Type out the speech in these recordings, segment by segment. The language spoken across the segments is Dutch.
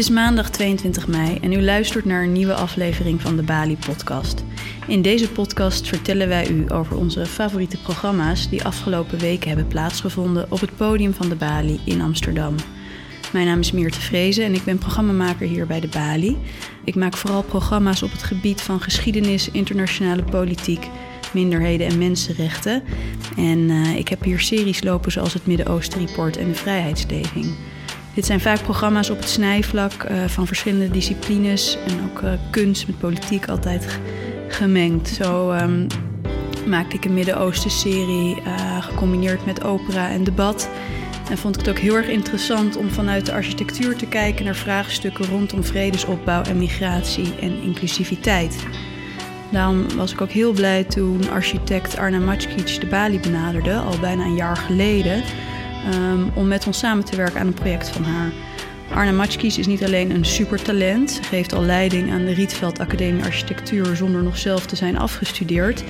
is maandag 22 mei en u luistert naar een nieuwe aflevering van de Bali Podcast. In deze podcast vertellen wij u over onze favoriete programma's die afgelopen weken hebben plaatsgevonden op het podium van de Bali in Amsterdam. Mijn naam is Meerte Vrezen en ik ben programmamaker hier bij de Bali. Ik maak vooral programma's op het gebied van geschiedenis, internationale politiek, minderheden en mensenrechten. En uh, ik heb hier series lopen zoals het Midden-Oosten Report en de Vrijheidsdeving. Dit zijn vaak programma's op het snijvlak uh, van verschillende disciplines en ook uh, kunst met politiek altijd gemengd. Zo um, maakte ik een Midden-Oosten-serie uh, gecombineerd met opera en debat. En vond ik het ook heel erg interessant om vanuit de architectuur te kijken naar vraagstukken rondom vredesopbouw en migratie en inclusiviteit. Daarom was ik ook heel blij toen architect Arna Matskic de Bali benaderde, al bijna een jaar geleden, um, om met ons samen te werken aan een project van haar. Arna Matskies is niet alleen een supertalent, ze geeft al leiding aan de Rietveld Academie Architectuur zonder nog zelf te zijn afgestudeerd.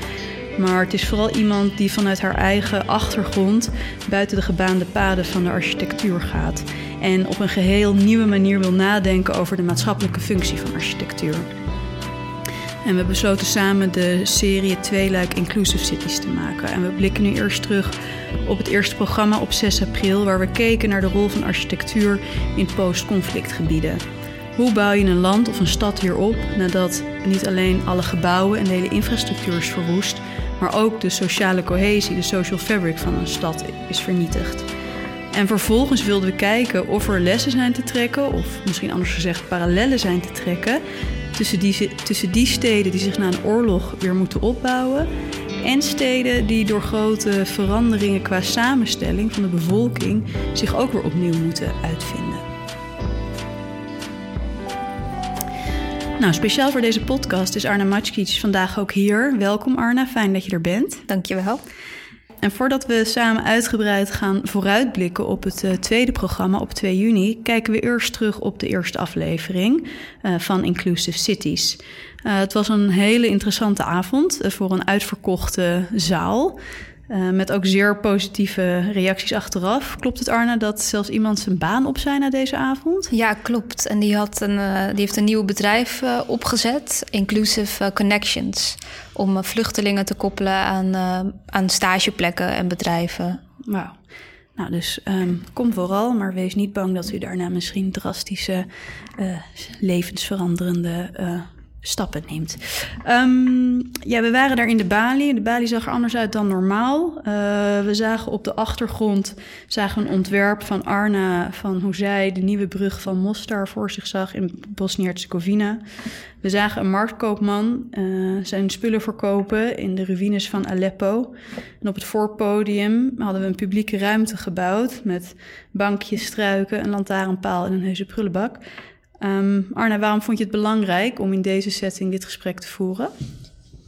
Maar het is vooral iemand die vanuit haar eigen achtergrond buiten de gebaande paden van de architectuur gaat. En op een geheel nieuwe manier wil nadenken over de maatschappelijke functie van architectuur. En we besloten samen de serie Tweeluik Inclusive Cities te maken. En we blikken nu eerst terug op het eerste programma op 6 april, waar we keken naar de rol van architectuur in post-conflictgebieden. Hoe bouw je een land of een stad hierop nadat niet alleen alle gebouwen en de hele infrastructuur is verwoest, maar ook de sociale cohesie, de social fabric van een stad is vernietigd? En vervolgens wilden we kijken of er lessen zijn te trekken, of misschien anders gezegd parallellen zijn te trekken, tussen die, tussen die steden die zich na een oorlog weer moeten opbouwen en steden die door grote veranderingen qua samenstelling van de bevolking zich ook weer opnieuw moeten uitvinden. Nou, speciaal voor deze podcast is Arna Matskic vandaag ook hier. Welkom Arna, fijn dat je er bent. Dankjewel. En voordat we samen uitgebreid gaan vooruitblikken op het uh, tweede programma op 2 juni, kijken we eerst terug op de eerste aflevering uh, van Inclusive Cities. Uh, het was een hele interessante avond voor een uitverkochte zaal. Uh, met ook zeer positieve reacties achteraf. Klopt het, Arne, dat zelfs iemand zijn baan opzij na deze avond? Ja, klopt. En die, had een, uh, die heeft een nieuw bedrijf uh, opgezet, Inclusive Connections. Om vluchtelingen te koppelen aan, aan stageplekken en bedrijven. Wauw. Nou, dus um, kom vooral, maar wees niet bang dat u daarna misschien drastische, levensveranderende stappen neemt. Um, ja, we waren daar in de balie. De balie zag er anders uit dan normaal. Uh, we zagen op de achtergrond zagen een ontwerp van Arna... van hoe zij de nieuwe brug van Mostar voor zich zag in Bosnië-Herzegovina. We zagen een marktkoopman uh, zijn spullen verkopen in de ruïnes van Aleppo. En op het voorpodium hadden we een publieke ruimte gebouwd... met bankjes, struiken, een lantaarnpaal en een heuse prullenbak... Um, Arne, waarom vond je het belangrijk om in deze setting dit gesprek te voeren?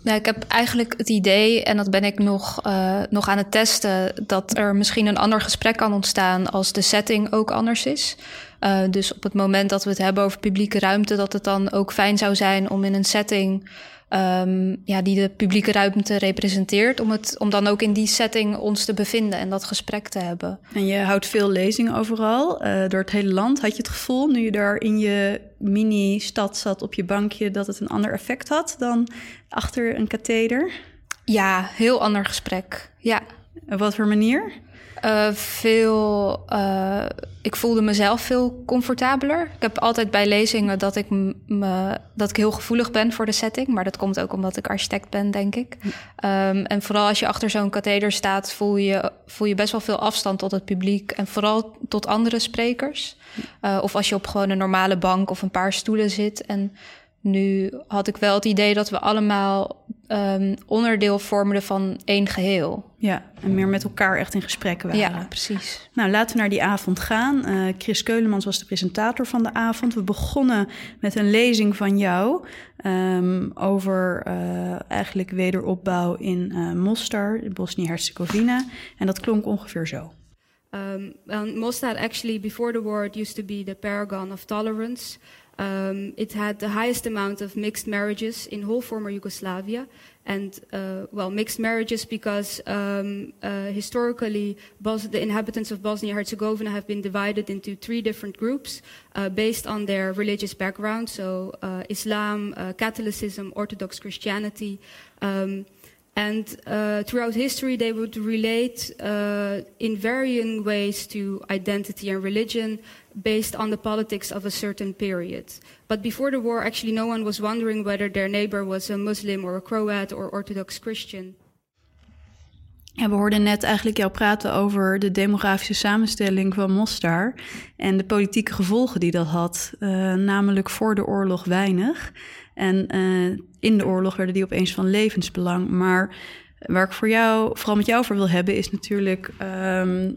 Nou, ik heb eigenlijk het idee, en dat ben ik nog, uh, nog aan het testen, dat er misschien een ander gesprek kan ontstaan als de setting ook anders is. Uh, dus op het moment dat we het hebben over publieke ruimte, dat het dan ook fijn zou zijn om in een setting um, ja, die de publieke ruimte representeert. Om, het, om dan ook in die setting ons te bevinden en dat gesprek te hebben. En je houdt veel lezingen overal, uh, door het hele land. Had je het gevoel, nu je daar in je mini-stad zat op je bankje, dat het een ander effect had dan achter een katheder? Ja, heel ander gesprek. Ja. Op wat voor manier? Uh, veel. Uh, ik voelde mezelf veel comfortabeler. Ik heb altijd bij lezingen dat ik, me, dat ik heel gevoelig ben voor de setting. Maar dat komt ook omdat ik architect ben, denk ik. Um, en vooral als je achter zo'n katheder staat, voel je, voel je best wel veel afstand tot het publiek. En vooral tot andere sprekers. Uh, of als je op gewoon een normale bank of een paar stoelen zit. En nu had ik wel het idee dat we allemaal um, onderdeel vormden van één geheel. Ja, en meer met elkaar echt in gesprek waren. Ja, precies. Nou, laten we naar die avond gaan. Uh, Chris Keulemans was de presentator van de avond. We begonnen met een lezing van jou um, over uh, eigenlijk wederopbouw in uh, Mostar, in Bosnië-Herzegovina. En dat klonk ongeveer zo. Um, well, Mostar actually before the war it used to be the paragon of tolerance. Um, it had the highest amount of mixed marriages in whole former Yugoslavia. And, uh, well, mixed marriages because um, uh, historically Bos- the inhabitants of Bosnia Herzegovina have been divided into three different groups uh, based on their religious background. So, uh, Islam, uh, Catholicism, Orthodox Christianity. Um, and uh, throughout history, they would relate uh, in varying ways to identity and religion based on the politics of a certain period. But before the war, actually, no one was wondering whether their neighbor was a Muslim or a Croat or Orthodox Christian. Ja, we hoorden net eigenlijk jou praten over de demografische samenstelling van Mostar en de politieke gevolgen die dat had. Uh, namelijk voor de oorlog weinig. En uh, in de oorlog werden die opeens van levensbelang. Maar waar ik voor jou, vooral met jou voor wil hebben, is natuurlijk um,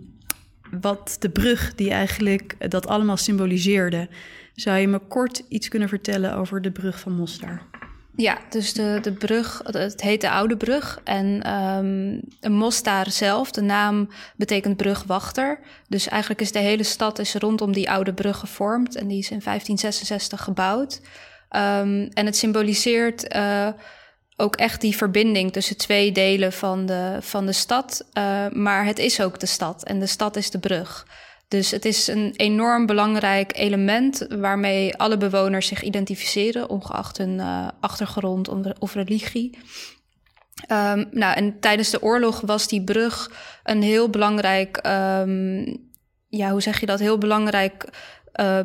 wat de brug die eigenlijk dat allemaal symboliseerde. Zou je me kort iets kunnen vertellen over de brug van Mostar? Ja, dus de, de brug, het heet de Oude Brug. En um, Mostar zelf, de naam betekent brugwachter. Dus eigenlijk is de hele stad is rondom die oude brug gevormd. En die is in 1566 gebouwd. Um, en het symboliseert uh, ook echt die verbinding tussen twee delen van de, van de stad. Uh, maar het is ook de stad en de stad is de brug. Dus het is een enorm belangrijk element waarmee alle bewoners zich identificeren, ongeacht hun uh, achtergrond of religie. Um, nou, en tijdens de oorlog was die brug een heel belangrijk, um, ja, hoe zeg je dat? Heel belangrijk uh,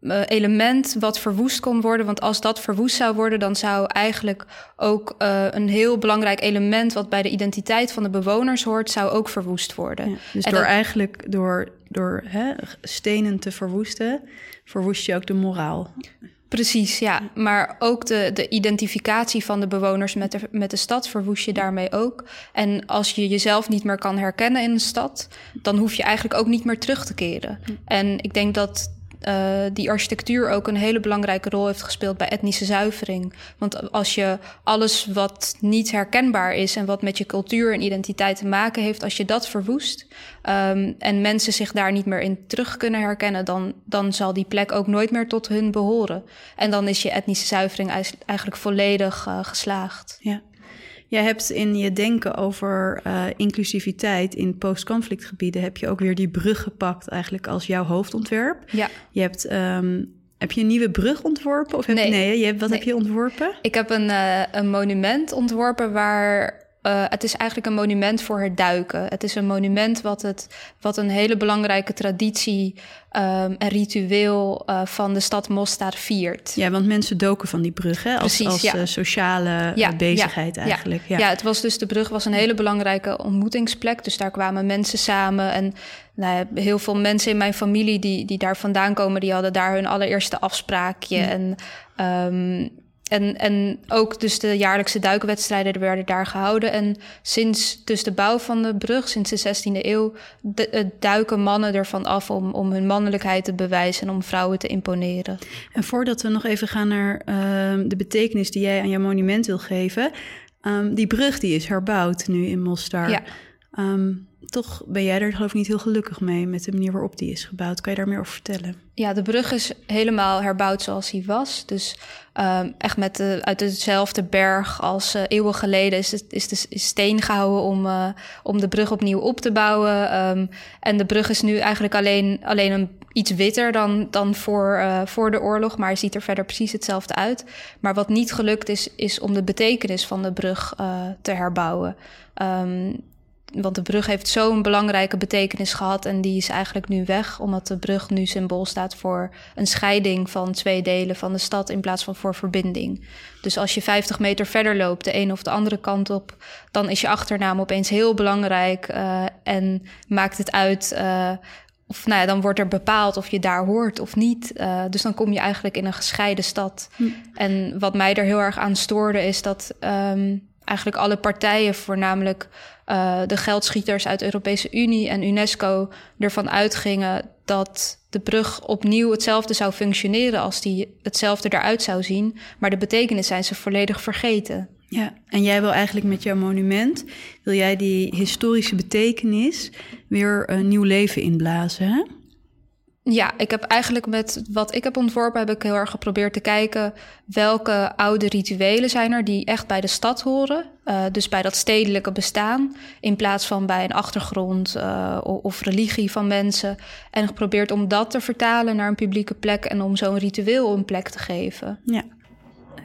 uh, element wat verwoest kon worden. Want als dat verwoest zou worden, dan zou eigenlijk ook uh, een heel belangrijk element wat bij de identiteit van de bewoners hoort, zou ook verwoest worden. Ja, dus en door dat... eigenlijk door, door hè, stenen te verwoesten, verwoest je ook de moraal. Precies, ja. Maar ook de, de identificatie van de bewoners met de, met de stad verwoest je daarmee ook. En als je jezelf niet meer kan herkennen in een stad, dan hoef je eigenlijk ook niet meer terug te keren. En ik denk dat uh, die architectuur ook een hele belangrijke rol heeft gespeeld bij etnische zuivering. Want als je alles wat niet herkenbaar is en wat met je cultuur en identiteit te maken heeft, als je dat verwoest um, en mensen zich daar niet meer in terug kunnen herkennen, dan, dan zal die plek ook nooit meer tot hun behoren. En dan is je etnische zuivering eigenlijk volledig uh, geslaagd. Ja. Jij hebt in je denken over uh, inclusiviteit in post-conflictgebieden... heb je ook weer die brug gepakt eigenlijk als jouw hoofdontwerp. Ja. Je hebt... Um, heb je een nieuwe brug ontworpen? Of heb nee. Je, nee, je wat nee. heb je ontworpen? Ik heb een, uh, een monument ontworpen waar uh, het is eigenlijk een monument voor het duiken. Het is een monument wat, het, wat een hele belangrijke traditie um, en ritueel uh, van de stad Mostar viert. Ja, want mensen doken van die brug hè? als, Precies, als ja. uh, sociale ja, bezigheid ja, eigenlijk. Ja. ja, het was dus de brug was een hele belangrijke ontmoetingsplek. Dus daar kwamen mensen samen en nou, heel veel mensen in mijn familie die, die daar vandaan komen, die hadden daar hun allereerste afspraakje. En um, en, en ook dus de jaarlijkse duikwedstrijden werden daar gehouden. En sinds dus de bouw van de brug, sinds de 16e eeuw, de, duiken mannen ervan af om, om hun mannelijkheid te bewijzen en om vrouwen te imponeren. En voordat we nog even gaan naar uh, de betekenis die jij aan jouw monument wil geven. Um, die brug die is herbouwd nu in Mostar. Ja. Um, toch ben jij er geloof ik niet heel gelukkig mee met de manier waarop die is gebouwd. Kan je daar meer over vertellen? Ja, de brug is helemaal herbouwd zoals hij was. Dus um, echt met de, uit dezelfde berg als uh, eeuwen geleden is, het, is de steen gehouden om, uh, om de brug opnieuw op te bouwen. Um, en de brug is nu eigenlijk alleen, alleen een iets witter dan, dan voor, uh, voor de oorlog, maar ziet er verder precies hetzelfde uit. Maar wat niet gelukt is, is om de betekenis van de brug te herbouwen. Um, want de brug heeft zo'n belangrijke betekenis gehad en die is eigenlijk nu weg, omdat de brug nu symbool staat voor een scheiding van twee delen van de stad in plaats van voor verbinding. Dus als je 50 meter verder loopt, de een of de andere kant op, dan is je achternaam opeens heel belangrijk uh, en maakt het uit. Uh, of nou ja, dan wordt er bepaald of je daar hoort of niet. Uh, dus dan kom je eigenlijk in een gescheiden stad. Hm. En wat mij er heel erg aan stoorde, is dat um, eigenlijk alle partijen, voornamelijk uh, de geldschieters uit de Europese Unie en UNESCO, ervan uitgingen dat de brug opnieuw hetzelfde zou functioneren als die hetzelfde eruit zou zien. Maar de betekenis zijn ze volledig vergeten. Ja, en jij wil eigenlijk met jouw monument, wil jij die historische betekenis weer een nieuw leven inblazen, hè? Ja, ik heb eigenlijk met wat ik heb ontworpen, heb ik heel erg geprobeerd te kijken welke oude rituelen zijn er die echt bij de stad horen. Uh, dus bij dat stedelijke bestaan, in plaats van bij een achtergrond uh, of religie van mensen. En geprobeerd om dat te vertalen naar een publieke plek en om zo'n ritueel een plek te geven. Ja.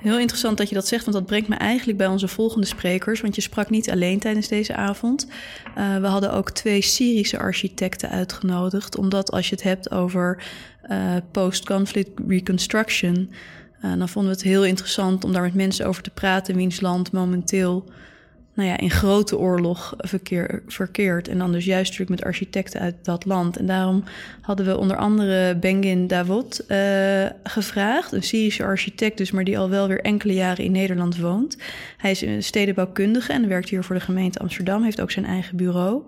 Heel interessant dat je dat zegt, want dat brengt me eigenlijk bij onze volgende sprekers. Want je sprak niet alleen tijdens deze avond. Uh, we hadden ook twee Syrische architecten uitgenodigd, omdat als je het hebt over uh, post-conflict reconstruction, uh, dan vonden we het heel interessant om daar met mensen over te praten wiens land momenteel nou ja, in grote oorlog verkeer, verkeerd. En dan dus juist natuurlijk met architecten uit dat land. En daarom hadden we onder andere Bengin Davot uh, gevraagd. Een Syrische architect dus, maar die al wel weer enkele jaren in Nederland woont. Hij is een stedenbouwkundige en werkt hier voor de gemeente Amsterdam. Heeft ook zijn eigen bureau.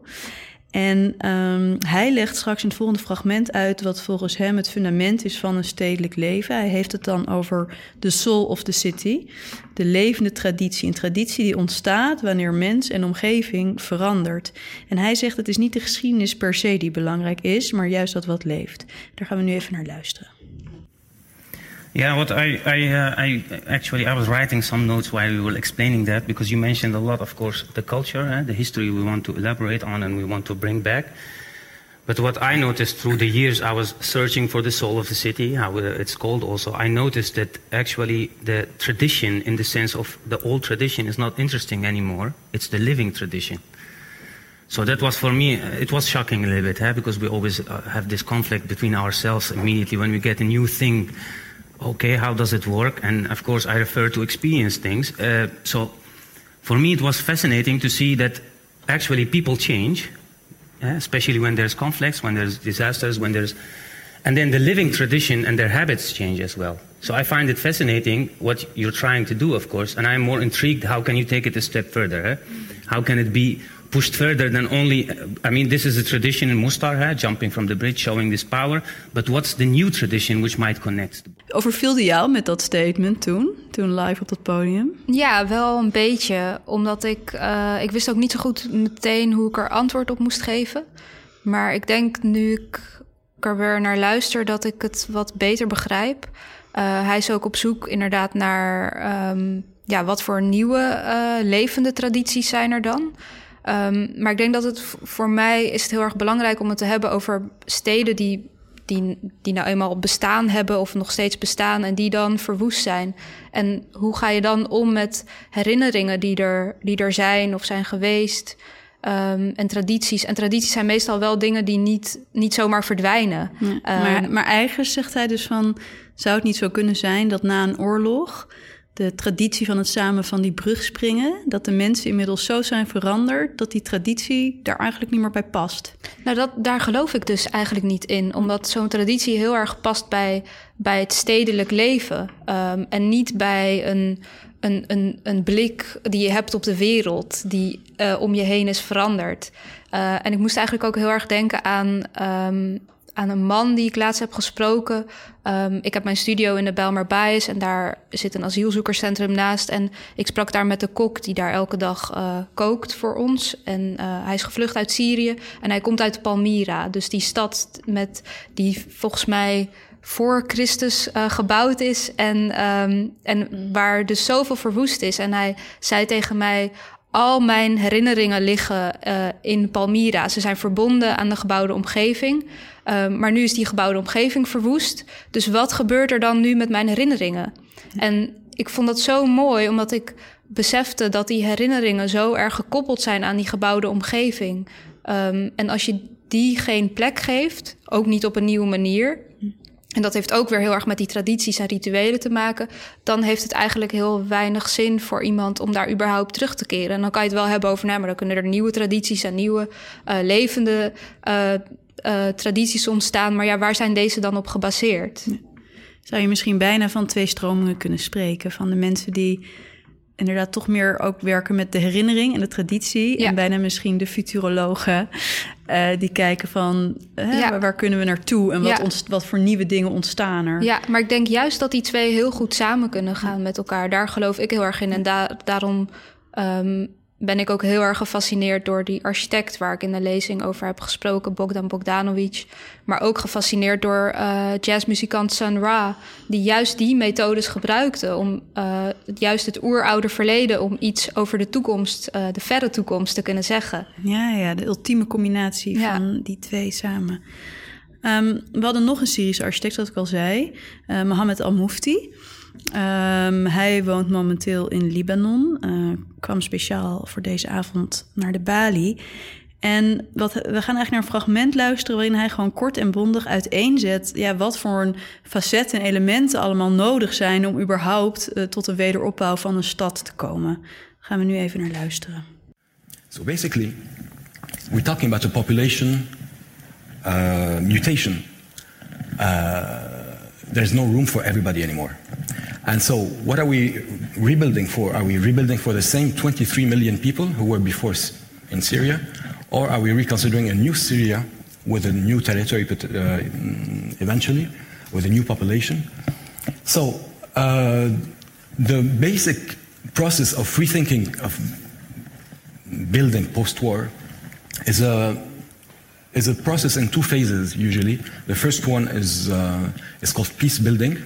En um, hij legt straks in het volgende fragment uit wat volgens hem het fundament is van een stedelijk leven. Hij heeft het dan over de soul of the city, de levende traditie. Een traditie die ontstaat wanneer mens en omgeving verandert. En hij zegt het is niet de geschiedenis per se die belangrijk is, maar juist dat wat leeft. Daar gaan we nu even naar luisteren. Yeah, what I, I, uh, I actually I was writing some notes while we were explaining that because you mentioned a lot, of course, the culture, eh, the history we want to elaborate on and we want to bring back. But what I noticed through the years, I was searching for the soul of the city, how it's called also. I noticed that actually the tradition, in the sense of the old tradition, is not interesting anymore. It's the living tradition. So that was for me, it was shocking a little bit, eh? because we always uh, have this conflict between ourselves immediately when we get a new thing okay, how does it work? And of course, I refer to experience things. Uh, so for me, it was fascinating to see that actually people change, especially when there's conflicts, when there's disasters, when there's. And then the living tradition and their habits change as well. So I find it fascinating what you're trying to do, of course, and I'm more intrigued how can you take it a step further? Eh? How can it be pushed further than only, I mean, this is a tradition in Mustar, jumping from the bridge, showing this power. But what's the new tradition which might connect? Overvielde jou met dat statement toen, toen live op dat podium? Ja, wel een beetje. Omdat ik, uh, ik wist ook niet zo goed meteen hoe ik er antwoord op moest geven. Maar ik denk nu ik er weer naar luister dat ik het wat beter begrijp. Uh, hij is ook op zoek inderdaad naar um, ja, wat voor nieuwe uh, levende tradities zijn er dan. Um, maar ik denk dat het voor mij is het heel erg belangrijk om het te hebben over steden die, die, die nou eenmaal bestaan hebben of nog steeds bestaan en die dan verwoest zijn. En hoe ga je dan om met herinneringen die er, die er zijn of zijn geweest? Um, en tradities. En tradities zijn meestal wel dingen die niet, niet zomaar verdwijnen. Ja, maar, um, maar eigenlijk zegt hij dus van... zou het niet zo kunnen zijn dat na een oorlog de traditie van het samen van die brug springen, dat de mensen inmiddels zo zijn veranderd dat die traditie daar eigenlijk niet meer bij past. Nou, dat, daar geloof ik dus eigenlijk niet in, omdat zo'n traditie heel erg past bij, bij het stedelijk leven um, en niet bij een, een, een, een blik die je hebt op de wereld, die uh, om je heen is veranderd. Uh, en ik moest eigenlijk ook heel erg denken aan um, aan een man die ik laatst heb gesproken. Um, ik heb mijn studio in de Belmer Baes en daar zit een asielzoekerscentrum naast. En ik sprak daar met de kok die daar elke dag uh, kookt voor ons. En uh, hij is gevlucht uit Syrië en hij komt uit Palmyra. Dus die stad met, die volgens mij voor Christus uh, gebouwd is en, um, en waar dus zoveel verwoest is. En hij zei tegen mij, al mijn herinneringen liggen uh, in Palmyra. Ze zijn verbonden aan de gebouwde omgeving. Um, maar nu is die gebouwde omgeving verwoest. Dus wat gebeurt er dan nu met mijn herinneringen? En ik vond dat zo mooi, omdat ik besefte dat die herinneringen zo erg gekoppeld zijn aan die gebouwde omgeving. Um, en als je die geen plek geeft, ook niet op een nieuwe manier, en dat heeft ook weer heel erg met die tradities en rituelen te maken. Dan heeft het eigenlijk heel weinig zin voor iemand om daar überhaupt terug te keren. En dan kan je het wel hebben over, nou, maar dan kunnen er nieuwe tradities en nieuwe uh, levende uh, uh, tradities ontstaan. Maar ja, waar zijn deze dan op gebaseerd? Zou je misschien bijna van twee stromingen kunnen spreken? Van de mensen die inderdaad toch meer ook werken met de herinnering en de traditie. Ja. En bijna misschien de futurologen uh, die kijken van hè, ja. waar, kunnen we naartoe en wat, ja. ons, wat voor nieuwe dingen ontstaan er. Ja, maar ik denk juist dat die twee heel goed samen kunnen gaan met elkaar. Daar geloof ik heel erg in. En da daarom um, ben ik ook heel erg gefascineerd door die architect waar ik in de lezing over heb gesproken, Bogdan Bogdanovic. Maar ook gefascineerd door uh, jazzmuzikant Sun Ra, die juist die methodes gebruikte om uh, juist het oeroude verleden, om iets over de toekomst, uh, de verre toekomst te kunnen zeggen. Ja, ja, de ultieme combinatie ja. van die twee samen. Um, we hadden nog een Syrische architect, zoals ik al zei, Mohammed Al-Mufti. Um, hij woont momenteel in Libanon. Uh, kwam speciaal voor deze avond naar de Bali. En wat, we gaan eigenlijk naar een fragment luisteren waarin hij gewoon kort en bondig uiteenzet ja, wat voor een facetten en elementen allemaal nodig zijn om überhaupt uh, tot een wederopbouw van een stad te komen. Daar gaan we nu even naar luisteren. So basically, we're talking about a population uh, mutation. Uh, there's no room for everybody anymore. And so, what are we rebuilding for? Are we rebuilding for the same 23 million people who were before in Syria? Or are we reconsidering a new Syria with a new territory uh, eventually, with a new population? So, uh, the basic process of rethinking of building post war is a is a process in two phases usually. The first one is, uh, is called peace building.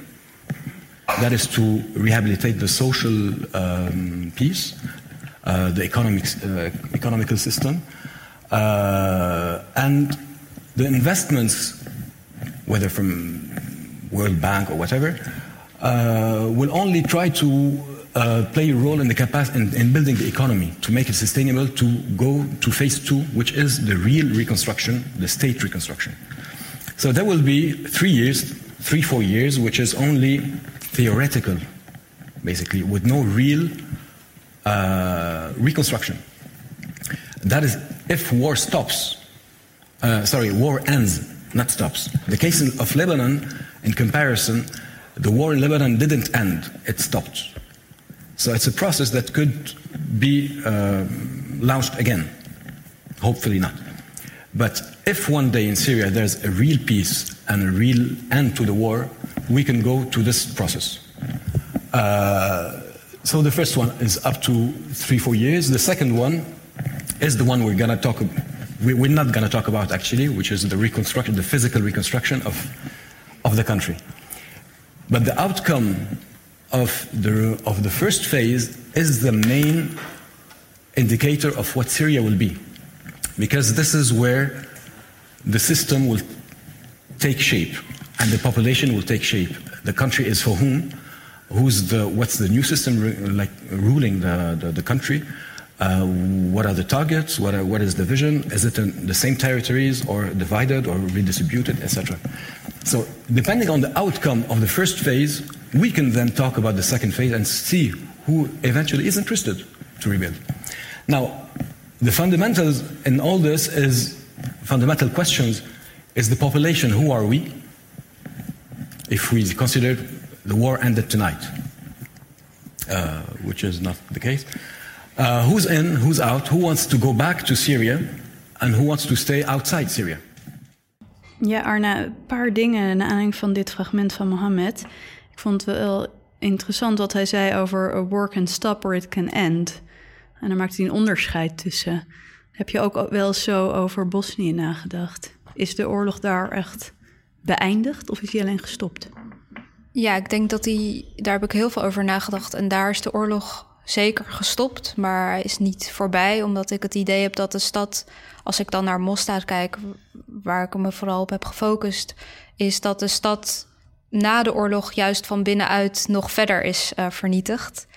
That is to rehabilitate the social um, peace, uh, the economic, uh, economical system, uh, and the investments, whether from World Bank or whatever, uh, will only try to uh, play a role in the capacity in, in, building the economy to make it sustainable to go to phase two, which is the real reconstruction, the state reconstruction. So that will be three years, three four years, which is only theoretical, basically, with no real uh, reconstruction. That is, if war stops, uh, sorry, war ends, not stops. The case of Lebanon, in comparison, the war in Lebanon didn't end; it stopped. So it's a process that could be uh, launched again. Hopefully not. But if one day in Syria there's a real peace and a real end to the war, we can go to this process. Uh, so the first one is up to three, four years. The second one is the one we're going to talk. We're not going to talk about actually, which is the reconstruction, the physical reconstruction of of the country. But the outcome of the, of the first phase is the main indicator of what Syria will be. Because this is where the system will take shape and the population will take shape. The country is for whom? Who's the, what's the new system like ruling the, the, the country? Uh, what are the targets? What, are, what is the vision? Is it in the same territories or divided or redistributed, etc.? So, depending on the outcome of the first phase, we can then talk about the second phase and see who eventually is interested to rebuild. Now, the fundamentals in all this is fundamental questions is the population, who are we? If we consider the war ended tonight, uh, which is not the case. Uh, who's in, who's out, who wants to go back to Syria, and who wants to stay outside Syria? Ja, Arna, een paar dingen naar aanleiding van dit fragment van Mohammed. Ik vond het wel interessant wat hij zei over a war can stop or it can end. En daar maakt hij een onderscheid tussen. Heb je ook wel zo over Bosnië nagedacht? Is de oorlog daar echt beëindigd of is hij alleen gestopt? Ja, ik denk dat hij, daar heb ik heel veel over nagedacht. En daar is de oorlog zeker gestopt, maar is niet voorbij, omdat ik het idee heb dat de stad, als ik dan naar Mostar kijk, waar ik me vooral op heb gefocust, is dat de stad na de oorlog juist van binnenuit nog verder is uh, vernietigd.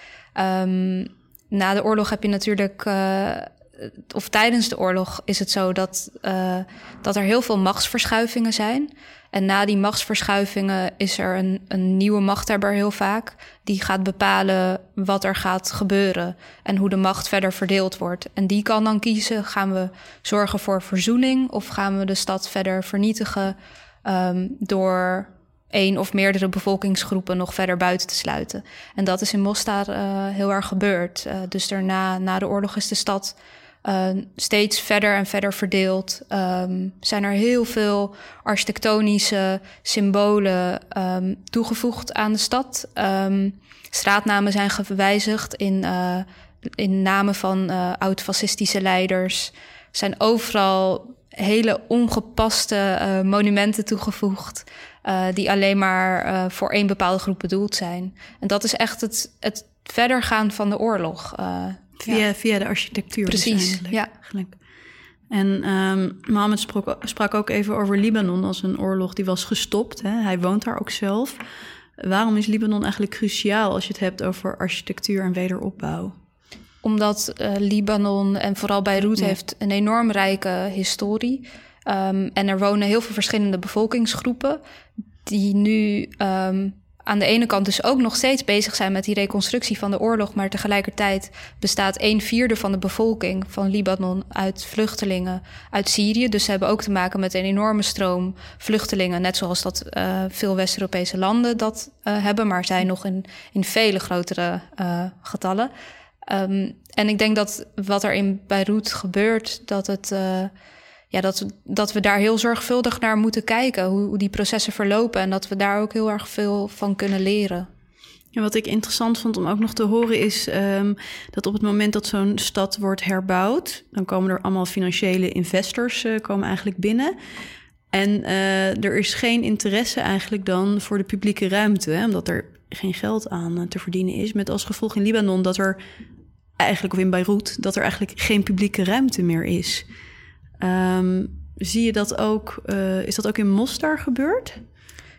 Um, na de oorlog heb je natuurlijk, uh, of tijdens de oorlog is het zo dat, uh, dat er heel veel machtsverschuivingen zijn. En na die machtsverschuivingen is er een, een nieuwe machthebber heel vaak. Die gaat bepalen wat er gaat gebeuren en hoe de macht verder verdeeld wordt. En die kan dan kiezen: gaan we zorgen voor verzoening of gaan we de stad verder vernietigen um, door één of meerdere bevolkingsgroepen nog verder buiten te sluiten. En dat is in Mostar uh, heel erg gebeurd. Dus daarna, na de oorlog, is de stad uh, steeds verder en verder verdeeld. Um, zijn er heel veel architectonische symbolen um, toegevoegd aan de stad. Straatnamen zijn gewijzigd in in namen van uh, oud-fascistische leiders. zijn overal hele ongepaste uh, monumenten toegevoegd. Die alleen maar voor één bepaalde groep bedoeld zijn. En dat is echt het, het verder gaan van de oorlog. Via, via de architectuur. Precies, dus ja. Eigenlijk. En um, Mohammed sprak, sprak, ook even over Libanon als een oorlog die was gestopt. Hè? Hij woont daar ook zelf. Waarom is Libanon eigenlijk cruciaal als je het hebt over architectuur en wederopbouw? Omdat uh, Libanon en vooral Beirut heeft een enorm rijke historie. Um, en er wonen heel veel verschillende bevolkingsgroepen die nu um, aan de ene kant dus ook nog steeds bezig zijn met die reconstructie van de oorlog, maar tegelijkertijd bestaat een vierde van de bevolking van Libanon uit vluchtelingen uit Syrië. Dus ze hebben ook te maken met een enorme stroom vluchtelingen, net zoals dat uh, veel West-Europese landen dat uh, hebben, maar zijn nog in, in vele grotere uh, getallen. Um, en ik denk dat wat er in Beirut gebeurt, dat het ja, dat, dat we daar heel zorgvuldig naar moeten kijken, hoe, hoe die processen verlopen en dat we daar ook heel erg veel van kunnen leren. Ja, wat ik interessant vond om ook nog te horen is um, dat op het moment dat zo'n stad wordt herbouwd, dan komen er allemaal financiële investors uh, komen eigenlijk binnen. En uh, er is geen interesse eigenlijk dan voor de publieke ruimte, hè, omdat er geen geld aan uh, te verdienen is. Met als gevolg in Libanon dat er eigenlijk, of in Beirut, dat er eigenlijk geen publieke ruimte meer is. Um, zie je dat ook, uh, is dat ook in Mostar gebeurd?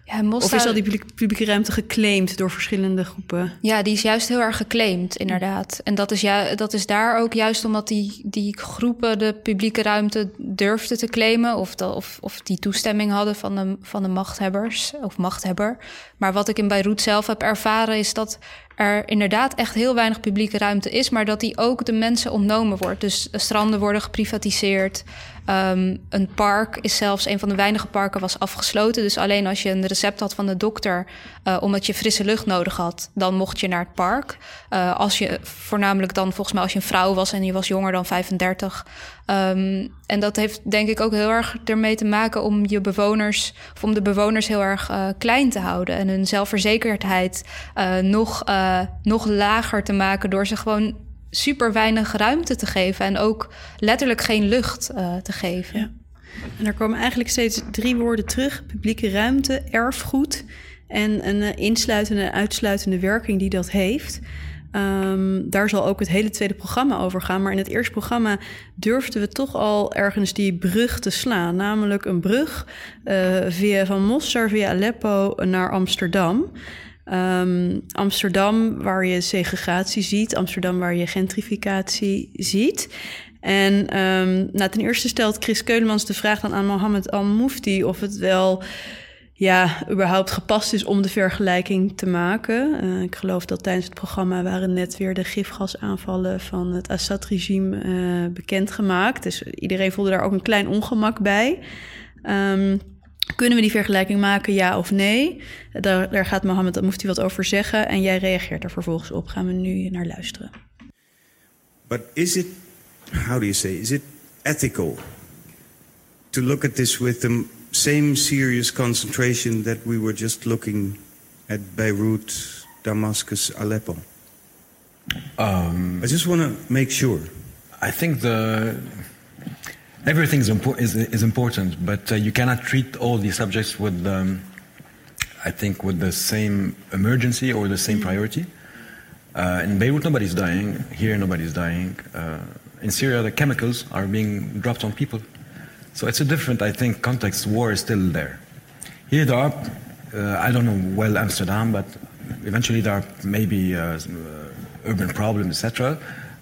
Ja, Mostar... Of is al die publieke ruimte geclaimd door verschillende groepen? Ja, die is juist heel erg geclaimd, inderdaad. En dat is, ja, dat is daar ook juist omdat die, die groepen de publieke ruimte durfden te claimen... of, de, of, of die toestemming hadden van de, van de machthebbers of machthebber. Maar wat ik in Beirut zelf heb ervaren is dat er inderdaad echt heel weinig publieke ruimte is, maar dat die ook de mensen ontnomen wordt. Dus stranden worden geprivatiseerd. Um, een park is zelfs een van de weinige parken was afgesloten. Dus alleen als je een recept had van de dokter, uh, omdat je frisse lucht nodig had, dan mocht je naar het park. Uh, als je voornamelijk dan volgens mij als je een vrouw was en je was jonger dan 35. Um, en dat heeft denk ik ook heel erg ermee te maken om je bewoners, of om de bewoners heel erg uh, klein te houden en hun zelfverzekerdheid nog, nog lager te maken door ze gewoon super weinig ruimte te geven en ook letterlijk geen lucht uh, te geven. Ja. En er komen eigenlijk steeds drie woorden terug: publieke ruimte, erfgoed en een uh, insluitende en uitsluitende werking die dat heeft. Um, daar zal ook het hele tweede programma over gaan. Maar in het eerste programma durfden we toch al ergens die brug te slaan. Namelijk een brug via van Mostar via Aleppo naar Amsterdam. Um, Amsterdam, waar je segregatie ziet. Amsterdam, waar je gentrificatie ziet. En um, nou, ten eerste stelt Chris Keulemans de vraag dan aan Mohammed Al-Mufti of het wel ja, überhaupt gepast is om de vergelijking te maken. Uh, ik geloof dat tijdens het programma waren net weer de gifgasaanvallen van het Assad-regime uh, bekendgemaakt. Dus iedereen voelde daar ook een klein ongemak bij. Um, Kunnen we die vergelijking maken, ja of nee? Daar, daar gaat Mohammed Mufti wat over zeggen en jij reageert er vervolgens op. Gaan we nu naar luisteren. But is it, how do you say, is it ethical to look at this with the same serious concentration that we were just looking at Beirut, Damascus, Aleppo? Um, I just want to make sure. I think the everything is, impo- is, is important, but uh, you cannot treat all these subjects with, um, I think, with the same emergency or the same priority. Uh, in Beirut, nobody's dying. Here, nobody's dying. Uh, in Syria, the chemicals are being dropped on people. So it's a different, I think, context. War is still there. Here, there are, uh, I don't know well Amsterdam, but eventually there are maybe uh, uh, urban problems, etc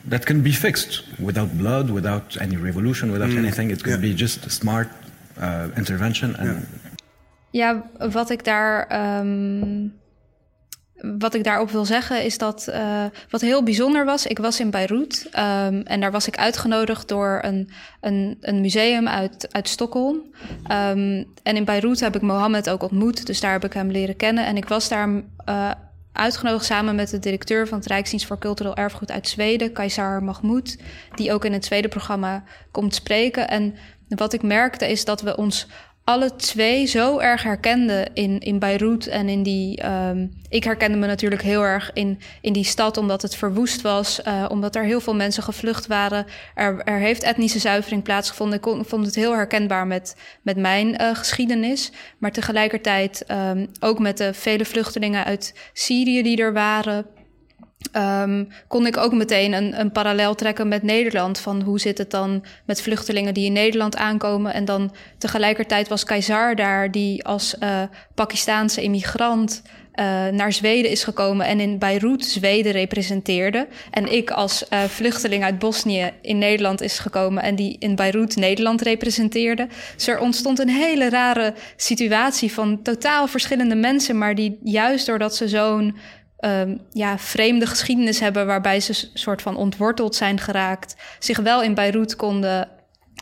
that can be fixed without blood, without any revolution, without mm. anything. It could yeah. be just a smart uh, intervention. And... Ja. ja, wat ik daar. Um, wat ik daarop wil zeggen is dat uh, wat heel bijzonder was. Ik was in Beirut um, en daar was ik uitgenodigd door een, een, een museum uit, uit Stockholm. Um, en in Beirut heb ik Mohammed ook ontmoet, dus daar heb ik hem leren kennen. En ik was daar uh, uitgenodigd samen met de directeur van het Rijksdienst voor Cultureel Erfgoed uit Zweden, Kaisar Mahmoud, die ook in het tweede programma komt spreken. En wat ik merkte is dat we ons alle twee zo erg herkende in, in Beirut en in die. Ehm, ik herkende me natuurlijk heel erg in, in die stad, omdat het verwoest was, uh, omdat er heel veel mensen gevlucht waren. Er, er heeft etnische zuivering plaatsgevonden. Ik, vond het heel herkenbaar met, met mijn uh, geschiedenis. Maar tegelijkertijd um, ook met de vele vluchtelingen uit Syrië die er waren. Um, kon ik ook meteen een, een, parallel trekken met Nederland. Van hoe zit het dan met vluchtelingen die in Nederland aankomen? En dan tegelijkertijd was Keizer daar, die als uh, Pakistaanse immigrant uh, naar Zweden is gekomen en in Beirut Zweden representeerde. En ik als uh, vluchteling uit Bosnië in Nederland is gekomen en die in Beirut Nederland representeerde. Dus er ontstond een hele rare situatie van totaal verschillende mensen, maar die juist doordat ze zo'n um, ja, vreemde geschiedenis hebben waarbij ze soort van ontworteld zijn geraakt, zich wel in Beirut konden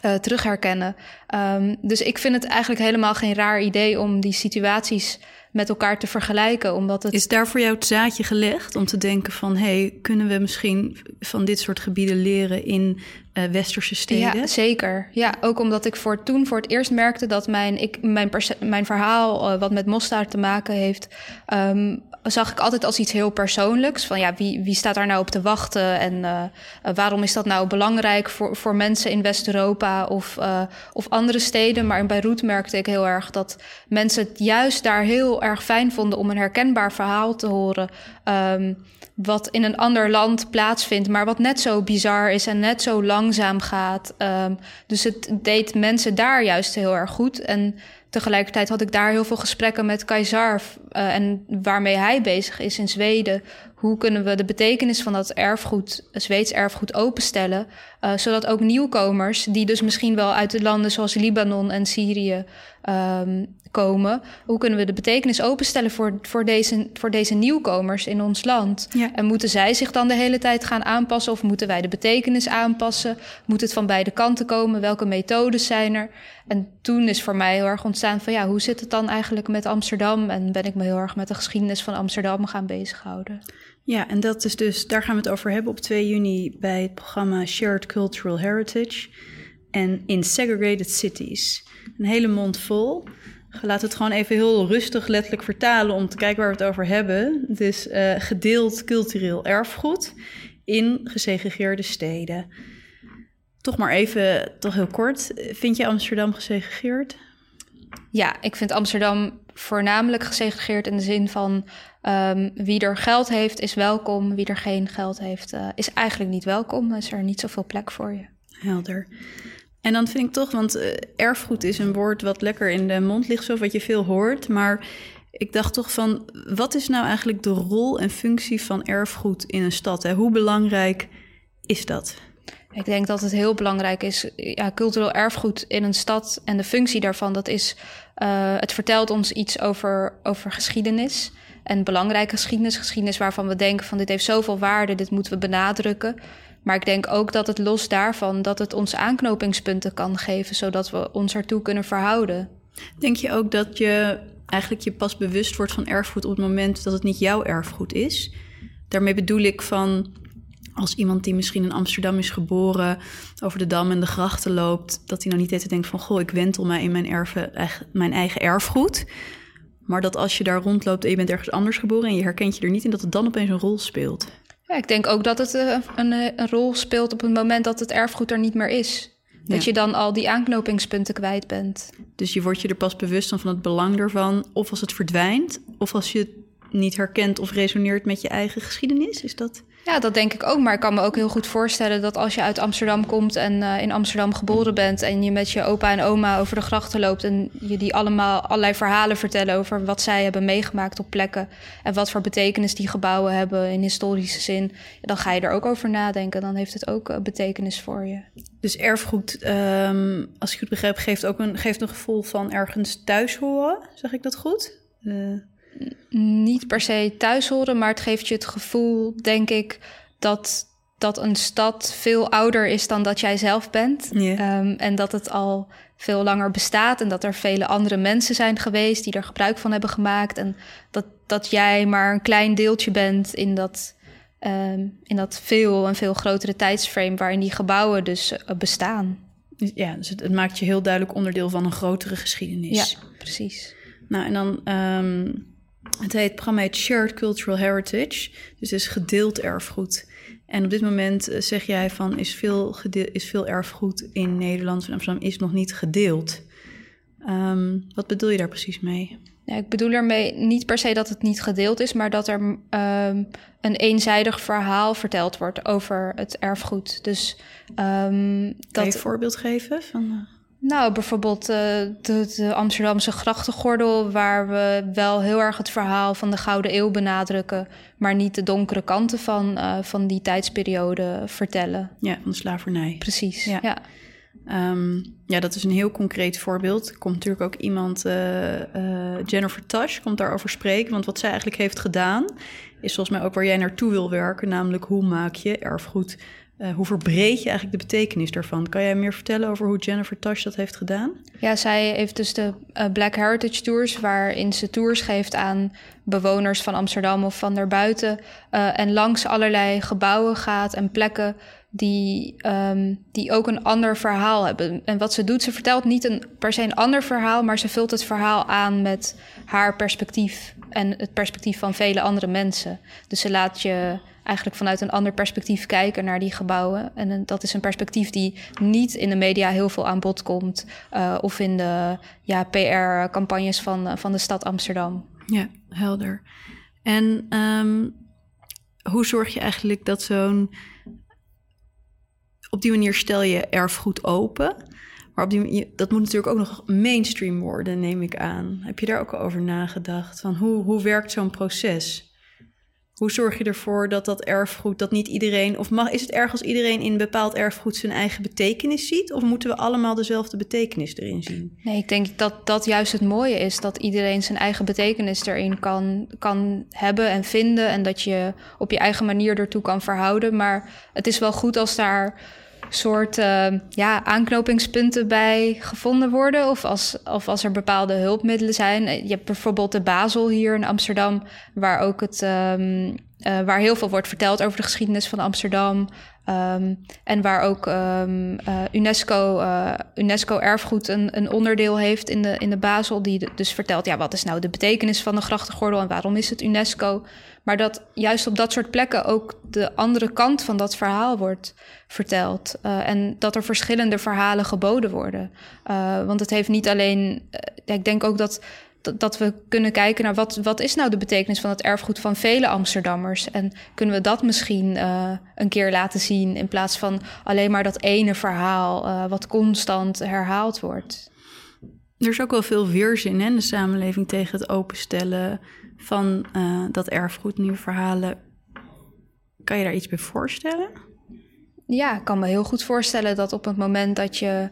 uh, terugherkennen. Um, dus ik vind het eigenlijk helemaal geen raar idee om die situaties met elkaar te vergelijken. Omdat het... Is daar voor jou het zaadje gelegd om te denken van... hey, kunnen we misschien van dit soort gebieden leren in uh, westerse steden? Ja, zeker. Ja, ook omdat ik voor toen voor het eerst merkte dat mijn, ik, mijn, mijn verhaal... Uh, wat met Mostar te maken heeft... Um, zag ik altijd als iets heel persoonlijks. Van ja, wie, wie staat daar nou op te wachten? En uh, waarom is dat nou belangrijk voor, voor mensen in West-Europa of, uh, of andere steden? Maar in Beirut merkte ik heel erg dat mensen het juist daar heel erg fijn vonden om een herkenbaar verhaal te horen. Um, wat in een ander land plaatsvindt, maar wat net zo bizar is en net zo langzaam gaat. Um, dus het deed mensen daar juist heel erg goed. En tegelijkertijd had ik daar heel veel gesprekken met Keizer uh, en waarmee hij bezig is in Zweden. Hoe kunnen we de betekenis van dat erfgoed, Zweeds erfgoed, openstellen? Uh, zodat ook nieuwkomers, die dus misschien wel uit de landen zoals Libanon en Syrië um, komen. Hoe kunnen we de betekenis openstellen voor, voor, deze, voor deze nieuwkomers in ons land? Ja. En moeten zij zich dan de hele tijd gaan aanpassen of moeten wij de betekenis aanpassen? Moet het van beide kanten komen? Welke methodes zijn er? En toen is voor mij heel erg ontstaan van ja, hoe zit het dan eigenlijk met Amsterdam? En ben ik me heel erg met de geschiedenis van Amsterdam gaan bezighouden. Ja, en dat is dus, daar gaan we het over hebben op 2 juni bij het programma Shared Cultural Heritage en in Segregated Cities. Een hele mond vol. Laat het gewoon even heel rustig letterlijk vertalen om te kijken waar we het over hebben. Dus uh, gedeeld cultureel erfgoed in gesegregeerde steden. Toch maar even, toch heel kort. Vind je Amsterdam gesegregeerd? Ja, ik vind Amsterdam voornamelijk gesegregeerd in de zin van um, wie er geld heeft is welkom, wie er geen geld heeft uh, is eigenlijk niet welkom. Is er niet zoveel plek voor je. Helder. En dan vind ik toch, want uh, erfgoed is een woord wat lekker in de mond ligt, zo wat je veel hoort. Maar ik dacht toch van, wat is nou eigenlijk de rol en functie van erfgoed in een stad? Hè? Hoe belangrijk is dat? Ik denk dat het heel belangrijk is. Ja, cultureel erfgoed in een stad en de functie daarvan, dat is. Uh, het vertelt ons iets over, over geschiedenis. En belangrijke geschiedenis. Geschiedenis waarvan we denken van dit heeft zoveel waarde, dit moeten we benadrukken. Maar ik denk ook dat het los daarvan dat het ons aanknopingspunten kan geven, zodat we ons ertoe kunnen verhouden. Denk je ook dat je eigenlijk je pas bewust wordt van erfgoed op het moment dat het niet jouw erfgoed is? Daarmee bedoel ik van als iemand die misschien in Amsterdam is geboren, over de dam en de grachten loopt, dat hij nou niet even denkt van goh, ik wentel mij in mijn, mijn eigen erfgoed. Maar dat als je daar rondloopt en je bent ergens anders geboren en je herkent je er niet in, dat het dan opeens een rol speelt. Ja, ik denk ook dat het uh, een, een, rol speelt op het moment dat het erfgoed er niet meer is. Ja. Dat je dan al die aanknopingspunten kwijt bent. Dus je wordt je er pas bewust van, van het belang ervan, of als het verdwijnt, of als je het niet herkent of resoneert met je eigen geschiedenis. Is dat? Ja, dat denk ik ook. Maar ik kan me ook heel goed voorstellen dat als je uit Amsterdam komt en uh, in Amsterdam geboren bent en je met je opa en oma over de grachten loopt en je die allemaal allerlei verhalen vertellen over wat zij hebben meegemaakt op plekken en wat voor betekenis die gebouwen hebben in historische zin, dan ga je er ook over nadenken. Dan heeft het ook uh, betekenis voor je. Dus erfgoed, um, als ik het begrijp, geeft ook een, geeft een gevoel van ergens thuis horen. Zeg ik dat goed? Uh niet per se thuis horen, maar het geeft je het gevoel, denk ik, dat, dat een stad veel ouder is dan dat jij zelf bent. Yeah. Um, en dat het al veel langer bestaat en dat er vele andere mensen zijn geweest die er gebruik van hebben gemaakt. En dat, dat jij maar een klein deeltje bent in dat, um, in dat veel en veel grotere tijdsframe waarin die gebouwen dus uh, bestaan. ja, dus het, het maakt je heel duidelijk onderdeel van een grotere geschiedenis. Ja, precies. Nou, en dan, ehm, het heet, programma heet Shared Cultural Heritage, dus het is gedeeld erfgoed. En op dit moment eh, zeg jij van, is veel, is veel erfgoed in Nederland en Amsterdam is nog niet gedeeld. Ehm, wat bedoel je daar precies mee? Ja, ik bedoel ermee niet per se dat het niet gedeeld is, maar dat er ehm, een eenzijdig verhaal verteld wordt over het erfgoed. Dus um, Kan dat. je een voorbeeld geven? Van, eh, Nou, bijvoorbeeld eh, de, de Amsterdamse grachtengordel, waar we wel heel erg het verhaal van de Gouden Eeuw benadrukken, maar niet de donkere kanten van, eh, van die tijdsperiode vertellen. ja, van de slavernij. Precies. Ja. Ja. Ehm, ja, dat is een heel concreet voorbeeld. Er komt natuurlijk ook iemand, eh, Jennifer Tash, komt daarover spreken. Want wat zij eigenlijk heeft gedaan, is volgens mij ook waar jij naartoe wil werken. Namelijk hoe maak je erfgoed, eh, hoe verbreed je eigenlijk de betekenis daarvan? Kan jij meer vertellen over hoe Jennifer Tash dat heeft gedaan? Ja, zij heeft dus de eh, Black Heritage Tours, waarin ze tours geeft aan bewoners van Amsterdam of van daarbuiten. eh, en langs allerlei gebouwen gaat en plekken die, ehm, die ook een ander verhaal hebben. En wat ze doet, ze vertelt niet een, per se een ander verhaal, maar ze vult het verhaal aan met haar perspectief en het perspectief van vele andere mensen. Dus ze laat je eigenlijk vanuit een ander perspectief kijken naar die gebouwen. En dat is een perspectief die niet in de media heel veel aan bod komt. eh, of in de ja, PR-campagnes van, eh, van de stad Amsterdam. Ja, helder. En ehm, hoe zorg je eigenlijk dat zo'n... Op die manier stel je erfgoed open. Maar op die dat moet natuurlijk ook nog mainstream worden, neem ik aan. Heb je daar ook over nagedacht? Van hoe, hoe werkt zo'n proces? Hoe zorg je ervoor dat dat erfgoed, dat niet iedereen... Of mag, is het erg als iedereen in bepaald erfgoed zijn eigen betekenis ziet? Of moeten we allemaal dezelfde betekenis erin zien? Nee, ik denk dat dat juist het mooie is. Dat iedereen zijn eigen betekenis erin kan, kan hebben en vinden. En dat je op je eigen manier ertoe kan verhouden. Maar het is wel goed als daar soort eh, ja, aanknopingspunten bij gevonden worden. Of als, of als er bepaalde hulpmiddelen zijn. Eh, Je hebt bijvoorbeeld de Basel hier in Amsterdam, waar ook het. ehm, eh, waar heel veel wordt verteld over de geschiedenis van Amsterdam. Ehm, en waar ook ehm, eh, UNESCO, UNESCO erfgoed een, een onderdeel heeft in de, in de Basel. Die dus vertelt, ja, wat is nou de betekenis van de grachtengordel en waarom is het UNESCO? Maar dat juist op dat soort plekken ook de andere kant van dat verhaal wordt verteld. Eh, en dat er verschillende verhalen geboden worden. Eh, want het heeft niet alleen. eh, ik denk ook dat dat, we kunnen kijken naar wat, wat is nou de betekenis van het erfgoed van vele Amsterdammers. En kunnen we dat misschien een keer laten zien in plaats van alleen maar dat ene verhaal wat constant herhaald wordt. Er is ook wel veel weerzin in de samenleving tegen het openstellen van eh, dat erfgoed, nieuwe verhalen. Kan je daar iets bij voorstellen? Ja, ik kan me heel goed voorstellen dat op het moment dat je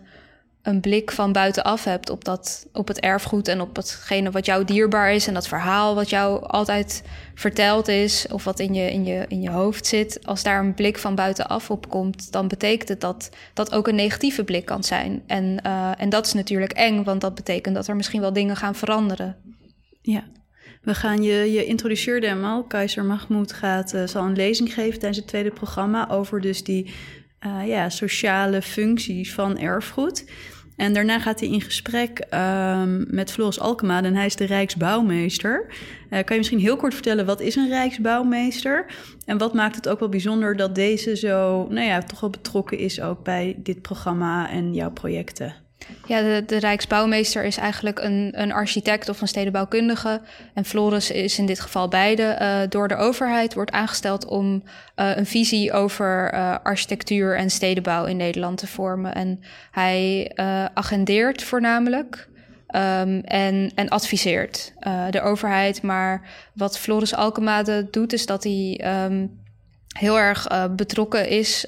een blik van buitenaf hebt op, dat, op het erfgoed en op hetgene wat jou dierbaar is en dat verhaal wat jou altijd verteld is of wat in je, in je, in je hoofd zit, als daar een blik van buitenaf op komt, dan betekent het dat dat ook een negatieve blik kan zijn. En, eh, en dat is natuurlijk eng, want dat betekent dat er misschien wel dingen gaan veranderen. Ja. We gaan je, je introduceerde hem. Keizer Mahmoud gaat, eh, zal een lezing geven tijdens het tweede programma over dus die eh, ja, sociale functies van erfgoed. En daarna gaat hij in gesprek ehm, met Floris Alkema en hij is de Rijksbouwmeester. Eh, kan je misschien heel kort vertellen, wat is een Rijksbouwmeester? En wat maakt het ook wel bijzonder dat deze zo, nou ja, toch wel betrokken is ook bij dit programma en jouw projecten? Ja, de, Rijksbouwmeester is eigenlijk een, een architect of een stedenbouwkundige. En Floris is in dit geval beide. eh, door de overheid wordt aangesteld om eh, een visie over eh, architectuur en stedenbouw in Nederland te vormen. En hij agendeert voornamelijk. ehm, en, en adviseert de overheid. Maar wat Floris Alkemade doet, is dat hij ehm, heel erg betrokken is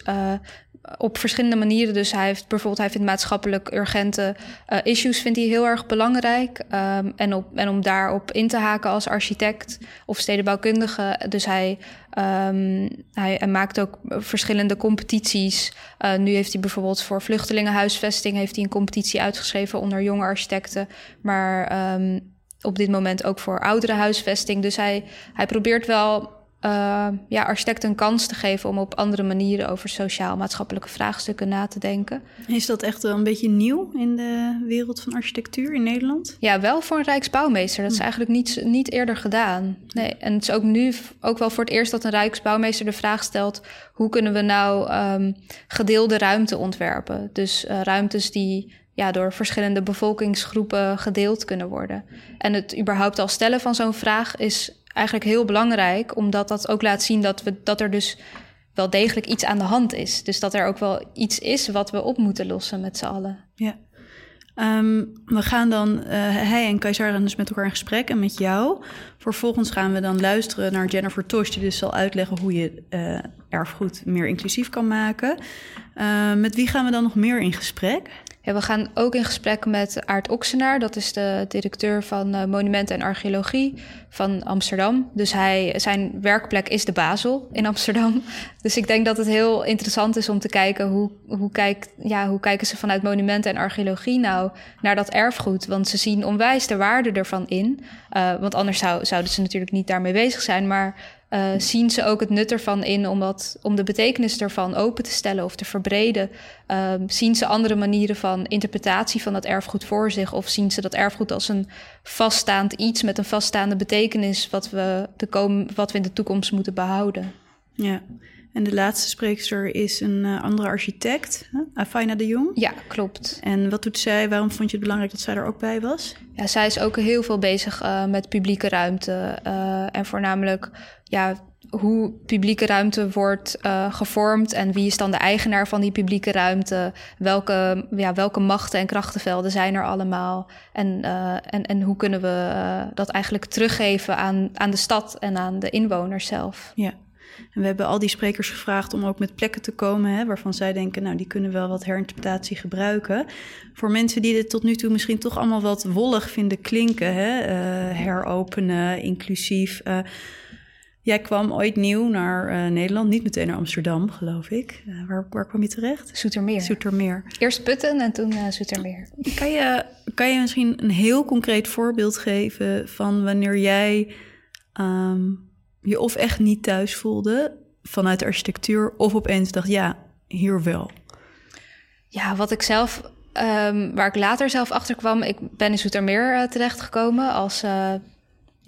op verschillende manieren. Dus hij heeft bijvoorbeeld, hij vindt maatschappelijk urgente eh, issues vindt hij heel erg belangrijk. Ehm, en, op, en om daarop in te haken als architect of stedenbouwkundige. Dus hij, ehm, hij, hij maakt ook verschillende competities. Eh, nu heeft hij bijvoorbeeld voor vluchtelingenhuisvesting heeft hij een competitie uitgeschreven onder jonge architecten. Maar ehm, op dit moment ook voor ouderenhuisvesting. Dus hij, hij probeert wel uh, ja, architecten een kans te geven om op andere manieren over sociaal-maatschappelijke vraagstukken na te denken. Is dat echt wel een beetje nieuw in de wereld van architectuur in Nederland? Ja, wel voor een Rijksbouwmeester. Dat is hm. eigenlijk niet, niet eerder gedaan. Nee, en het is ook nu ook wel voor het eerst dat een Rijksbouwmeester de vraag stelt: hoe kunnen we nou um, gedeelde ruimte ontwerpen? Dus uh, ruimtes die ja, door verschillende bevolkingsgroepen gedeeld kunnen worden. En het überhaupt al stellen van zo'n vraag is eigenlijk heel belangrijk, omdat dat ook laat zien dat, we, dat er dus wel degelijk iets aan de hand is. Dus dat er ook wel iets is wat we op moeten lossen met z'n allen. Ja. Um, we gaan dan, uh, hij en Keizer gaan dus met elkaar in gesprek en met jou. Vervolgens gaan we dan luisteren naar Jennifer Tosh, die dus zal uitleggen hoe je uh, erfgoed meer inclusief kan maken. Uh, met wie gaan we dan nog meer in gesprek? We gaan ook in gesprek met Aart Oksenaar. Dat is de directeur van uh, Monumenten en Archeologie van Amsterdam. Dus hij, zijn werkplek is de Basel in Amsterdam. Dus ik denk dat het heel interessant is om te kijken... hoe, hoe, ja, hoe kijken ze vanuit Monumenten en Archeologie nou naar dat erfgoed. Want ze zien onwijs de waarde ervan in. Uh, want anders zou, zouden ze natuurlijk niet daarmee bezig zijn. Maar uh, zien ze ook het nut ervan in om, wat, om de betekenis ervan open te stellen of te verbreden? Uh, zien ze andere manieren van interpretatie van dat erfgoed voor zich? Of zien ze dat erfgoed als een vaststaand iets met een vaststaande betekenis wat we, de kom wat we in de toekomst moeten behouden? Ja. En de laatste spreekster is een uh, andere architect, Afaina de Jong. Ja, klopt. En wat doet zij? Waarom vond je het belangrijk dat zij er ook bij was? Ja, zij is ook heel veel bezig uh, met publieke ruimte. Uh, en voornamelijk ja, hoe publieke ruimte wordt uh, gevormd en wie is dan de eigenaar van die publieke ruimte? Welke, ja, welke machten en krachtenvelden zijn er allemaal? En, en, en hoe kunnen we dat eigenlijk teruggeven aan, aan de stad en aan de inwoners zelf? Ja. En we hebben al die sprekers gevraagd om ook met plekken te komen hè, waarvan zij denken, nou, die kunnen wel wat herinterpretatie gebruiken. Voor mensen die dit tot nu toe misschien toch allemaal wat wollig vinden klinken, hè, uh, heropenen, inclusief. Uh, Jij kwam ooit nieuw naar uh, Nederland, niet meteen naar Amsterdam, geloof ik. Uh, waar, waar kwam je terecht? Zoetermeer. Zoetermeer. Eerst Putten en toen uh, Zoetermeer. Kan je, kan je misschien een heel concreet voorbeeld geven van wanneer jij um, je of echt niet thuis voelde vanuit de architectuur, of opeens dacht, ja, hier wel? Ja, wat ik zelf, um, waar ik later zelf achter kwam, ik ben in Zoetermeer terechtgekomen als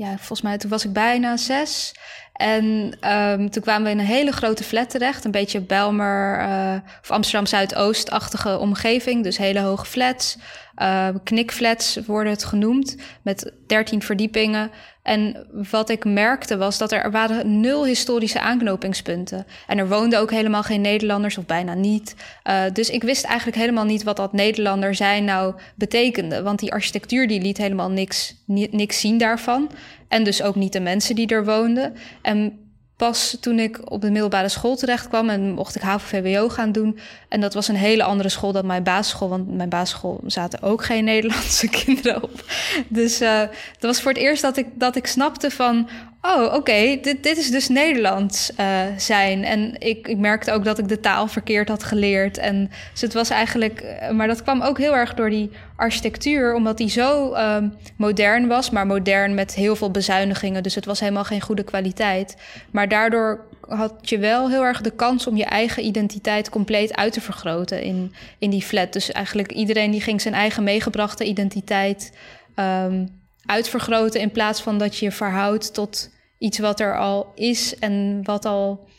ja, volgens mij toen was ik bijna zes. En um, toen kwamen we in een hele grote flat terecht. Een beetje Belmer uh, of Amsterdam Zuidoost-achtige omgeving. Dus hele hoge flats. Uh, knikflats worden het genoemd. Met 13 verdiepingen. En wat ik merkte was dat er, er waren nul historische aanknopingspunten. En er woonden ook helemaal geen Nederlanders, of bijna niet. Uh, dus ik wist eigenlijk helemaal niet wat dat Nederlander zijn nou betekende. Want die architectuur die liet helemaal niks, niks zien daarvan. En dus ook niet de mensen die er woonden. En pas toen ik op de middelbare school terecht kwam en mocht ik HAVO-VWO gaan doen. En dat was een hele andere school dan mijn basisschool, want mijn basisschool zaten ook geen Nederlandse kinderen op. Dus uh, dat was voor het eerst dat ik, dat ik snapte van, oh, oké, dit, dit is dus Nederlands uh, zijn. En ik, ik merkte ook dat ik de taal verkeerd had geleerd. En dus het was eigenlijk, eh, maar dat kwam ook heel erg door die architectuur, omdat die zo uh, modern was, maar modern met heel veel bezuinigingen. Dus het was helemaal geen goede kwaliteit. Maar daardoor had je wel heel erg de kans om je eigen identiteit compleet uit te vergroten in, in die flat. Dus eigenlijk iedereen die ging zijn eigen meegebrachte identiteit. Um, uitvergroten in plaats van dat je je verhoudt tot iets wat er al is en wat al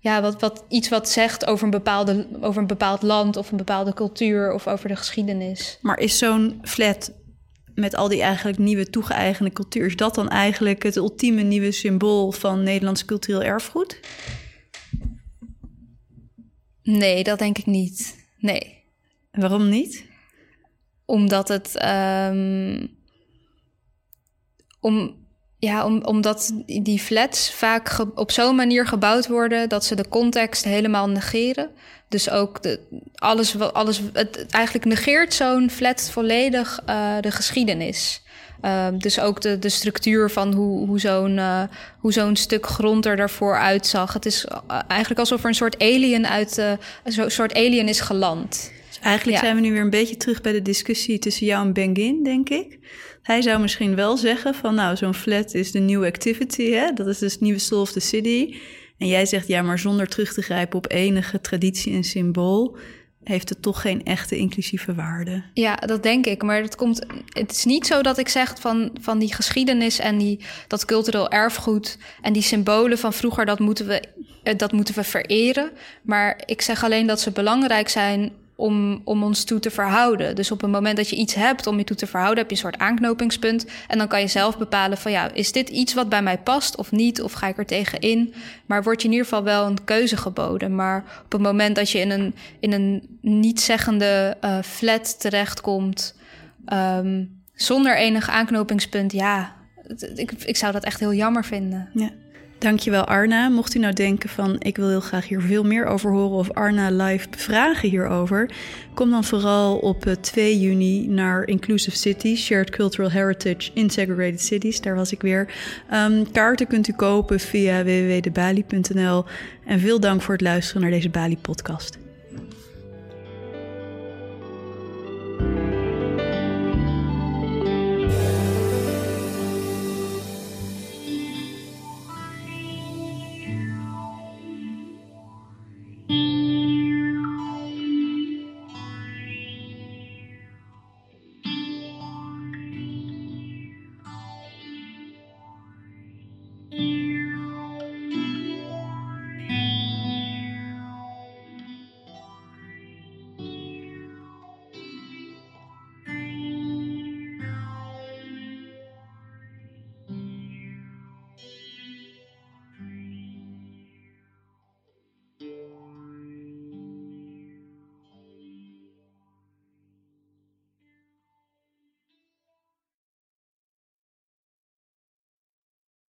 ja, wat, wat, iets wat zegt over een, bepaalde, over een bepaald land of een bepaalde cultuur of over de geschiedenis. Maar is zo'n flat met al die eigenlijk nieuwe toegeëigende cultuur, is dat dan eigenlijk het ultieme nieuwe symbool van Nederlands cultureel erfgoed? Nee, dat denk ik niet. Nee. waarom niet? Omdat het. Um, om, ja, om, omdat die flats vaak op zo'n manier gebouwd worden dat ze de context helemaal negeren. Dus ook alles, alles, het, eigenlijk negeert zo'n flat volledig uh, de geschiedenis. Uh, dus ook de, de structuur van hoe, hoe zo'n uh, hoe zo'n stuk grond er daarvoor uitzag. Het is eigenlijk alsof er een soort alien uit een soort alien is geland Eigenlijk Ja. zijn we nu weer een beetje terug bij de discussie tussen jou en Bengin, denk ik. Hij zou misschien wel zeggen van nou, zo'n flat is de nieuwe activity, hè? dat is dus het nieuwe soul of the city. En jij zegt ja, maar zonder terug te grijpen op enige traditie en symbool, heeft het toch geen echte inclusieve waarde. Ja, dat denk ik. Maar het, komt, het is niet zo dat ik zeg van, van die geschiedenis en die, dat cultureel erfgoed en die symbolen van vroeger, dat moeten, we, eh, dat moeten we vereren. Maar ik zeg alleen dat ze belangrijk zijn om, om ons toe te verhouden. Dus op het moment dat je iets hebt om je toe te verhouden, heb je een soort aanknopingspunt. En dan kan je zelf bepalen van ja, is dit iets wat bij mij past of niet? Of ga ik er tegen in? Maar wordt je in ieder geval wel een keuze geboden. Maar op het moment dat je in een, in een niet-zeggende eh, flat terechtkomt, ehm, zonder enig aanknopingspunt, ja, ik, ik zou dat echt heel jammer vinden. Ja. Dankjewel Arna. Mocht u nou denken van ik wil heel graag hier veel meer over horen of Arna live bevragen hierover, kom dan vooral op eh, 2 juni naar Inclusive Cities, Shared Cultural Heritage in Segregated Cities. Daar was ik weer. Ehm, kaarten kunt u kopen via www.debali.nl. En veel dank voor het luisteren naar deze Bali podcast.